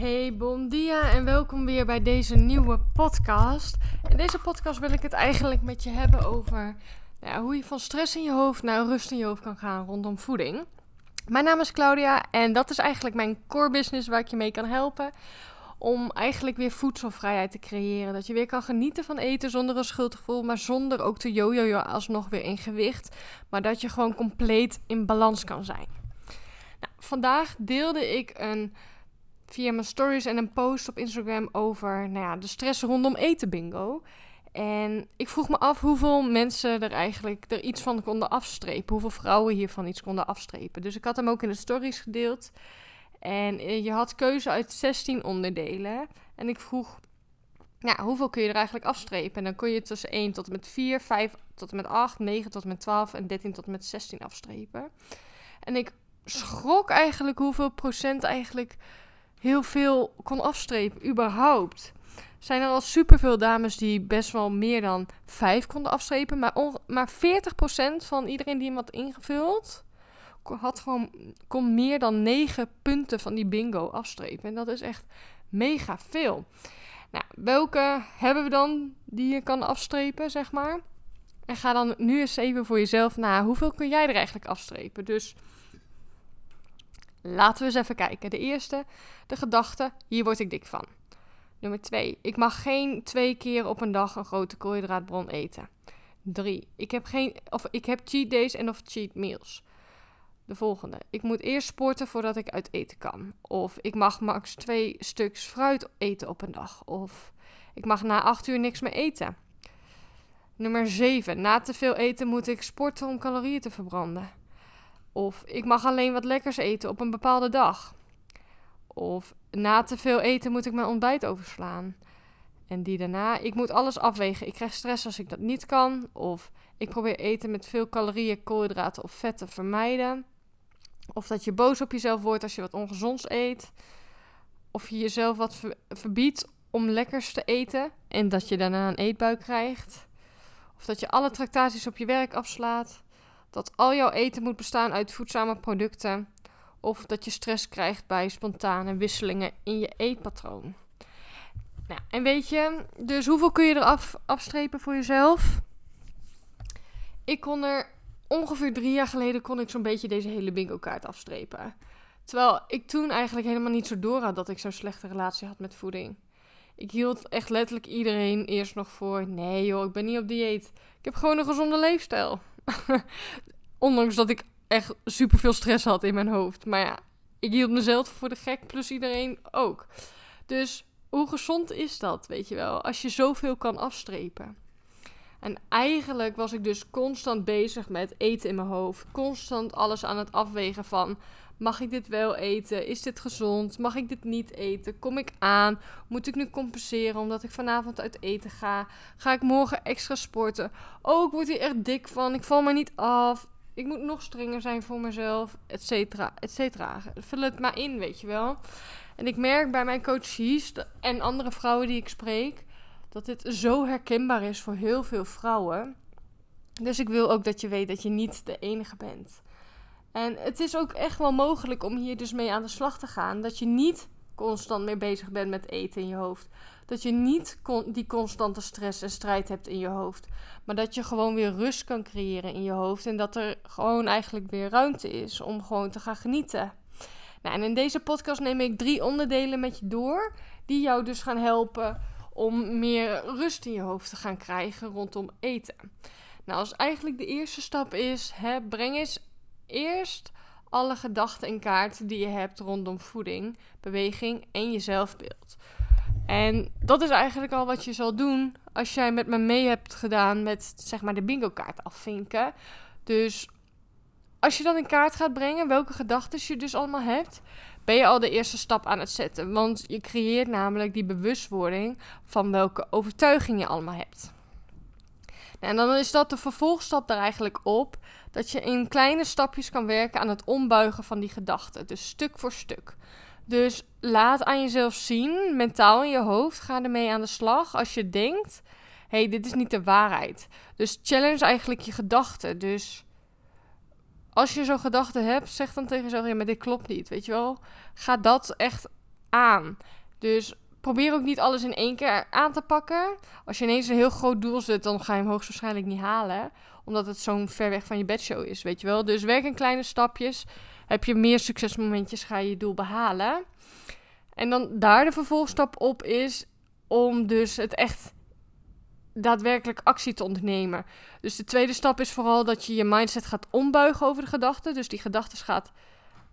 Hey, bon dia en welkom weer bij deze nieuwe podcast. In deze podcast wil ik het eigenlijk met je hebben over nou hoe je van stress in je hoofd naar rust in je hoofd kan gaan rondom voeding. Mijn naam is Claudia en dat is eigenlijk mijn core business waar ik je mee kan helpen. Om eigenlijk weer voedselvrijheid te creëren. Dat je weer kan genieten van eten zonder een schuldgevoel, maar zonder ook te jojojo alsnog weer in gewicht. Maar dat je gewoon compleet in balans kan zijn. Nou, vandaag deelde ik een via mijn stories en een post op Instagram over nou ja, de stress rondom eten bingo. En ik vroeg me af hoeveel mensen er eigenlijk er iets van konden afstrepen. Hoeveel vrouwen hiervan iets konden afstrepen. Dus ik had hem ook in de stories gedeeld. En eh, je had keuze uit 16 onderdelen. En ik vroeg, nou, hoeveel kun je er eigenlijk afstrepen? En dan kon je tussen 1 tot en met 4, 5 tot en met 8, 9 tot en met 12 en 13 tot en met 16 afstrepen. En ik schrok eigenlijk hoeveel procent eigenlijk heel veel kon afstrepen, überhaupt. Zijn er al superveel dames die best wel meer dan 5 konden afstrepen. Maar, maar 40% van iedereen die hem had ingevuld, had gewoon, kon meer dan 9 punten van die bingo afstrepen. En dat is echt mega veel. Nou, welke hebben we dan die je kan afstrepen, zeg maar? En ga dan nu eens even voor jezelf na. Hoeveel kun jij er eigenlijk afstrepen? Dus Laten we eens even kijken. De eerste, de gedachte, hier word ik dik van. Nummer 2, ik mag geen twee keer op een dag een grote koolhydraatbron eten. 3, ik heb, geen, of ik heb cheat days en of cheat meals. De volgende, ik moet eerst sporten voordat ik uit eten kan. Of ik mag max twee stuks fruit eten op een dag. Of ik mag na 8 uur niks meer eten. Nummer 7, na te veel eten moet ik sporten om calorieën te verbranden. Of ik mag alleen wat lekkers eten op een bepaalde dag. Of na te veel eten moet ik mijn ontbijt overslaan. En die daarna, ik moet alles afwegen. Ik krijg stress als ik dat niet kan. Of ik probeer eten met veel calorieën, koolhydraten of vetten vermijden. Of dat je boos op jezelf wordt als je wat ongezonds eet. Of je jezelf wat verbiedt om lekkers te eten en dat je daarna een eetbuik krijgt. Of dat je alle tractaties op je werk afslaat dat al jouw eten moet bestaan uit voedzame producten. Of dat je stress krijgt bij spontane wisselingen in je eetpatroon. Nou, en weet je, dus hoeveel kun je eraf afstrepen voor jezelf? Ik kon er ongeveer drie jaar geleden kon ik zo'n beetje deze hele bingo kaart afstrepen. Terwijl ik toen eigenlijk helemaal niet zo door had dat ik zo'n slechte relatie had met voeding. Ik hield echt letterlijk iedereen eerst nog voor: nee joh, ik ben niet op dieet. Ik heb gewoon een gezonde leefstijl. Ondanks dat ik echt super veel stress had in mijn hoofd. Maar ja, ik hield mezelf voor de gek, plus iedereen ook. Dus hoe gezond is dat, weet je wel? Als je zoveel kan afstrepen. En eigenlijk was ik dus constant bezig met eten in mijn hoofd. Constant alles aan het afwegen van... Mag ik dit wel eten? Is dit gezond? Mag ik dit niet eten? Kom ik aan? Moet ik nu compenseren omdat ik vanavond uit eten ga? Ga ik morgen extra sporten? Oh, ik word hier echt dik van. Ik val maar niet af. Ik moet nog strenger zijn voor mezelf, et cetera, et cetera. Vul het maar in, weet je wel. En ik merk bij mijn coaches en andere vrouwen die ik spreek... dat dit zo herkenbaar is voor heel veel vrouwen. Dus ik wil ook dat je weet dat je niet de enige bent. En het is ook echt wel mogelijk om hier dus mee aan de slag te gaan. Dat je niet constant meer bezig bent met eten in je hoofd. Dat je niet die constante stress en strijd hebt in je hoofd. Maar dat je gewoon weer rust kan creëren in je hoofd. En dat er gewoon eigenlijk weer ruimte is om gewoon te gaan genieten. Nou, en in deze podcast neem ik drie onderdelen met je door. Die jou dus gaan helpen om meer rust in je hoofd te gaan krijgen rondom eten. Nou, als eigenlijk de eerste stap is, hè, breng eens eerst alle gedachten in kaart die je hebt rondom voeding, beweging en je zelfbeeld. En dat is eigenlijk al wat je zal doen als jij met me mee hebt gedaan met zeg maar de bingo kaart afvinken. Dus als je dan in kaart gaat brengen welke gedachten je dus allemaal hebt, ben je al de eerste stap aan het zetten. Want je creëert namelijk die bewustwording van welke overtuiging je allemaal hebt. En dan is dat de vervolgstap daar eigenlijk op. Dat je in kleine stapjes kan werken aan het ombuigen van die gedachten. Dus stuk voor stuk. Dus laat aan jezelf zien, mentaal in je hoofd, ga ermee aan de slag als je denkt: hey, dit is niet de waarheid. Dus challenge eigenlijk je gedachten. Dus als je zo'n gedachte hebt, zeg dan tegen jezelf: ja, maar dit klopt niet. Weet je wel? Ga dat echt aan. Dus probeer ook niet alles in één keer aan te pakken. Als je ineens een heel groot doel zet, dan ga je hem hoogstwaarschijnlijk niet halen. Omdat het zo'n ver weg van je bedshow is, weet je wel. Dus werk in kleine stapjes. Heb je meer succesmomentjes, ga je je doel behalen. En dan daar de vervolgstap op is om dus het echt daadwerkelijk actie te ondernemen. Dus de tweede stap is vooral dat je je mindset gaat ombuigen over de gedachten. Dus die gedachten gaat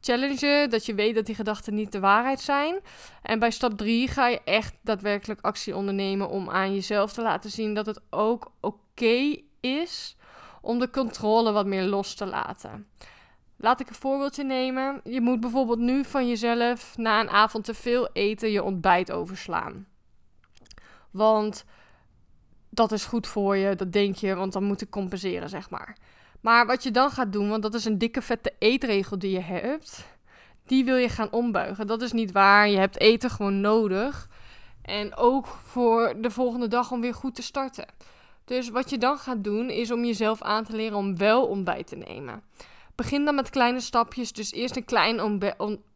challengen, dat je weet dat die gedachten niet de waarheid zijn. En bij stap 3 ga je echt daadwerkelijk actie ondernemen om aan jezelf te laten zien dat het ook oké is om de controle wat meer los te laten. Laat ik een voorbeeldje nemen. Je moet bijvoorbeeld nu van jezelf na een avond te veel eten je ontbijt overslaan. Want dat is goed voor je, dat denk je, want dan moet ik compenseren, zeg maar. Maar wat je dan gaat doen, want dat is een dikke vette eetregel die je hebt, die wil je gaan ombuigen. Dat is niet waar. Je hebt eten gewoon nodig. En ook voor de volgende dag om weer goed te starten. Dus wat je dan gaat doen, is om jezelf aan te leren om wel ontbijt te nemen. Begin dan met kleine stapjes. Dus eerst een klein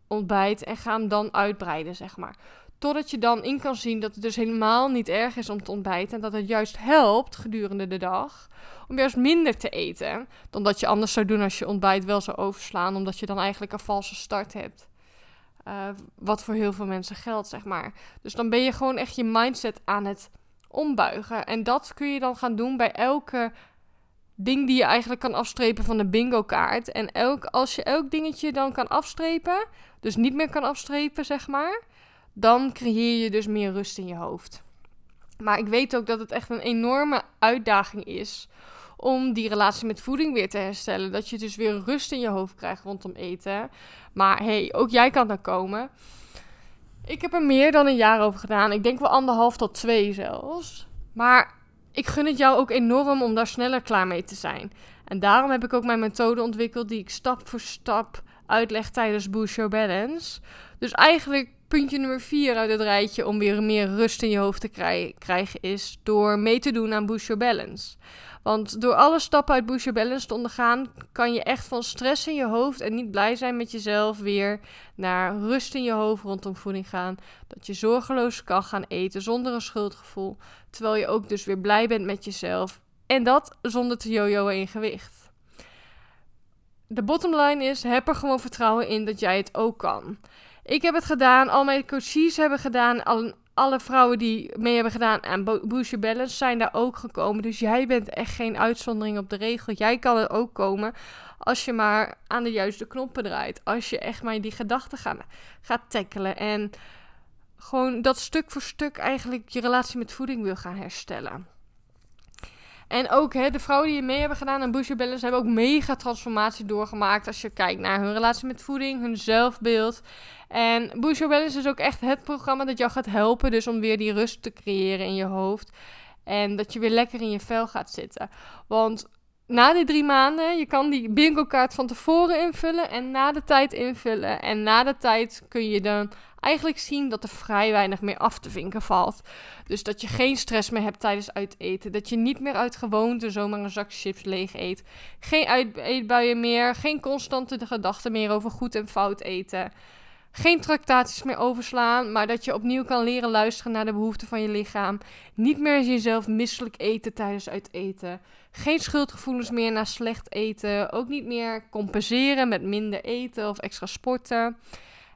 ontbijt en ga hem dan uitbreiden, zeg maar. Totdat je dan in kan zien dat het dus helemaal niet erg is om te ontbijten. En dat het juist helpt gedurende de dag om juist minder te eten. Dan dat je anders zou doen als je ontbijt wel zou overslaan. Omdat je dan eigenlijk een valse start hebt. Uh, wat voor heel veel mensen geldt, zeg maar. Dus dan ben je gewoon echt je mindset aan het ombuigen. En dat kun je dan gaan doen bij elke ding die je eigenlijk kan afstrepen van de bingo kaart. En elk, als je elk dingetje dan kan afstrepen, dus niet meer kan afstrepen, zeg maar dan creëer je dus meer rust in je hoofd. Maar ik weet ook dat het echt een enorme uitdaging is om die relatie met voeding weer te herstellen. Dat je dus weer rust in je hoofd krijgt rondom eten. Maar hey, ook jij kan daar komen. Ik heb er meer dan een jaar over gedaan. Ik denk wel anderhalf tot twee zelfs. Maar ik gun het jou ook enorm om daar sneller klaar mee te zijn. En daarom heb ik ook mijn methode ontwikkeld die ik stap voor stap uitleg tijdens Boost Your Balance. Dus eigenlijk puntje nummer 4 uit het rijtje om weer meer rust in je hoofd te krijgen is door mee te doen aan Boost Your Balance. Want door alle stappen uit Boost Your Balance te ondergaan, kan je echt van stress in je hoofd en niet blij zijn met jezelf weer naar rust in je hoofd rondom voeding gaan. Dat je zorgeloos kan gaan eten zonder een schuldgevoel, terwijl je ook dus weer blij bent met jezelf. En dat zonder te jojoen in gewicht. De bottom line is: heb er gewoon vertrouwen in dat jij het ook kan. Ik heb het gedaan, al mijn coaches hebben gedaan, al, alle vrouwen die mee hebben gedaan aan Boost Balance zijn daar ook gekomen. Dus jij bent echt geen uitzondering op de regel. Jij kan er ook komen als je maar aan de juiste knoppen draait. Als je echt maar die gedachten gaat, gaat tackelen en gewoon dat stuk voor stuk eigenlijk je relatie met voeding wil gaan herstellen. En ook hè, de vrouwen die mee hebben gedaan aan Boost Balance hebben ook mega transformatie doorgemaakt. Als je kijkt naar hun relatie met voeding, hun zelfbeeld. En Boost Balance is ook echt het programma dat jou gaat helpen. Dus om weer die rust te creëren in je hoofd. En dat je weer lekker in je vel gaat zitten. Want na die drie maanden, je kan die bingo kaart van tevoren invullen en na de tijd invullen. En na de tijd kun je dan eigenlijk zien dat er vrij weinig meer af te vinken valt. Dus dat je geen stress meer hebt tijdens uiteten. Dat je niet meer uit gewoonte zomaar een zak chips leeg eet. Geen uiteetbuien meer. Geen constante gedachten meer over goed en fout eten. Geen tractaties meer overslaan, maar dat je opnieuw kan leren luisteren naar de behoeften van je lichaam. Niet meer jezelf misselijk eten tijdens uiteten. Geen schuldgevoelens meer na slecht eten. Ook niet meer compenseren met minder eten of extra sporten.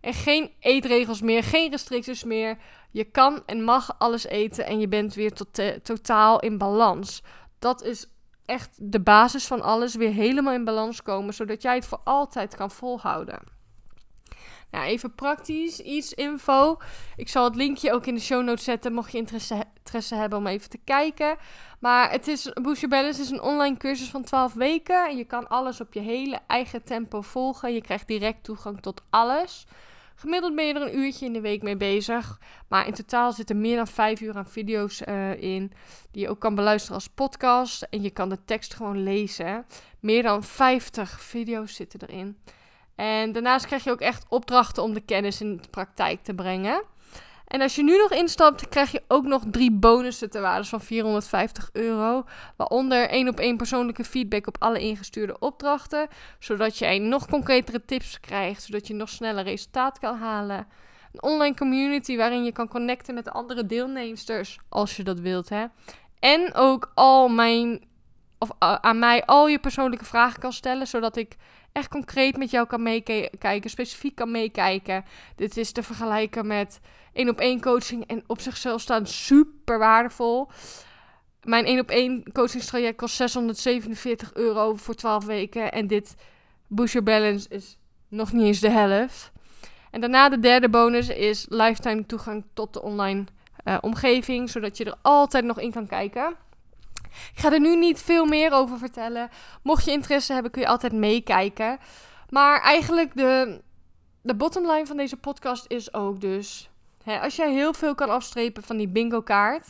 En geen eetregels meer, geen restricties meer. Je kan en mag alles eten en je bent weer tot, totaal in balans. Dat is echt de basis van alles, weer helemaal in balans komen, zodat jij het voor altijd kan volhouden. Nou, even praktisch, iets info. Ik zal het linkje ook in de show notes zetten, mocht je interesse, hebben om even te kijken. Maar het is, Boost Your Balance is een online cursus van 12 weken. En je kan alles op je hele eigen tempo volgen. Je krijgt direct toegang tot alles. Gemiddeld ben je er een uurtje in de week mee bezig. Maar in totaal zitten meer dan 5 uur aan video's uh, in. Die je ook kan beluisteren als podcast. En je kan de tekst gewoon lezen. Meer dan 50 video's zitten erin. En daarnaast krijg je ook echt opdrachten om de kennis in de praktijk te brengen. En als je nu nog instapt, krijg je ook nog drie bonussen ter waarde van 450 euro. Waaronder één op één persoonlijke feedback op alle ingestuurde opdrachten. Zodat jij nog concretere tips krijgt, zodat je nog sneller resultaat kan halen. Een online community waarin je kan connecten met de andere deelnemsters, als je dat wilt. Hè? En ook al mijn, of aan mij al je persoonlijke vragen kan stellen, zodat ik echt concreet met jou kan meekijken, specifiek kan meekijken. Dit is te vergelijken met één op één coaching en op zichzelf staan super waardevol. Mijn één op één coachingstraject kost 647 euro voor 12 weken en dit Boost Balance is nog niet eens de helft. En daarna de derde bonus is lifetime toegang tot de online uh, omgeving, zodat je er altijd nog in kan kijken. Ik ga er nu niet veel meer over vertellen. Mocht je interesse hebben, kun je altijd meekijken. Maar eigenlijk de, de bottom line van deze podcast is ook dus... Hè, als jij heel veel kan afstrepen van die bingo kaart...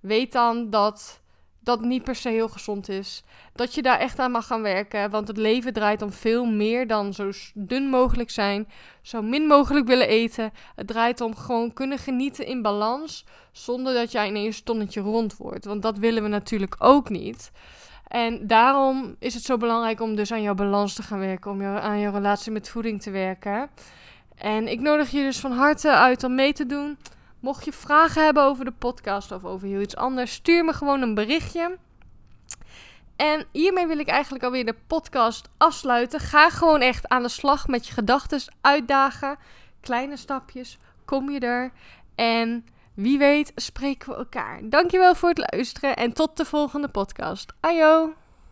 weet dan dat dat niet per se heel gezond is. Dat je daar echt aan mag gaan werken. Want het leven draait om veel meer dan zo dun mogelijk zijn. Zo min mogelijk willen eten. Het draait om gewoon kunnen genieten in balans. Zonder dat jij ineens tonnetje rond wordt. Want dat willen we natuurlijk ook niet. En daarom is het zo belangrijk om dus aan jouw balans te gaan werken. Om aan jouw relatie met voeding te werken. En ik nodig je dus van harte uit om mee te doen. Mocht je vragen hebben over de podcast of over heel iets anders, stuur me gewoon een berichtje. En hiermee wil ik eigenlijk alweer de podcast afsluiten. Ga gewoon echt aan de slag met je gedachten uitdagen. Kleine stapjes, kom je er. En wie weet spreken we elkaar. Dankjewel voor het luisteren en tot de volgende podcast. Ajo!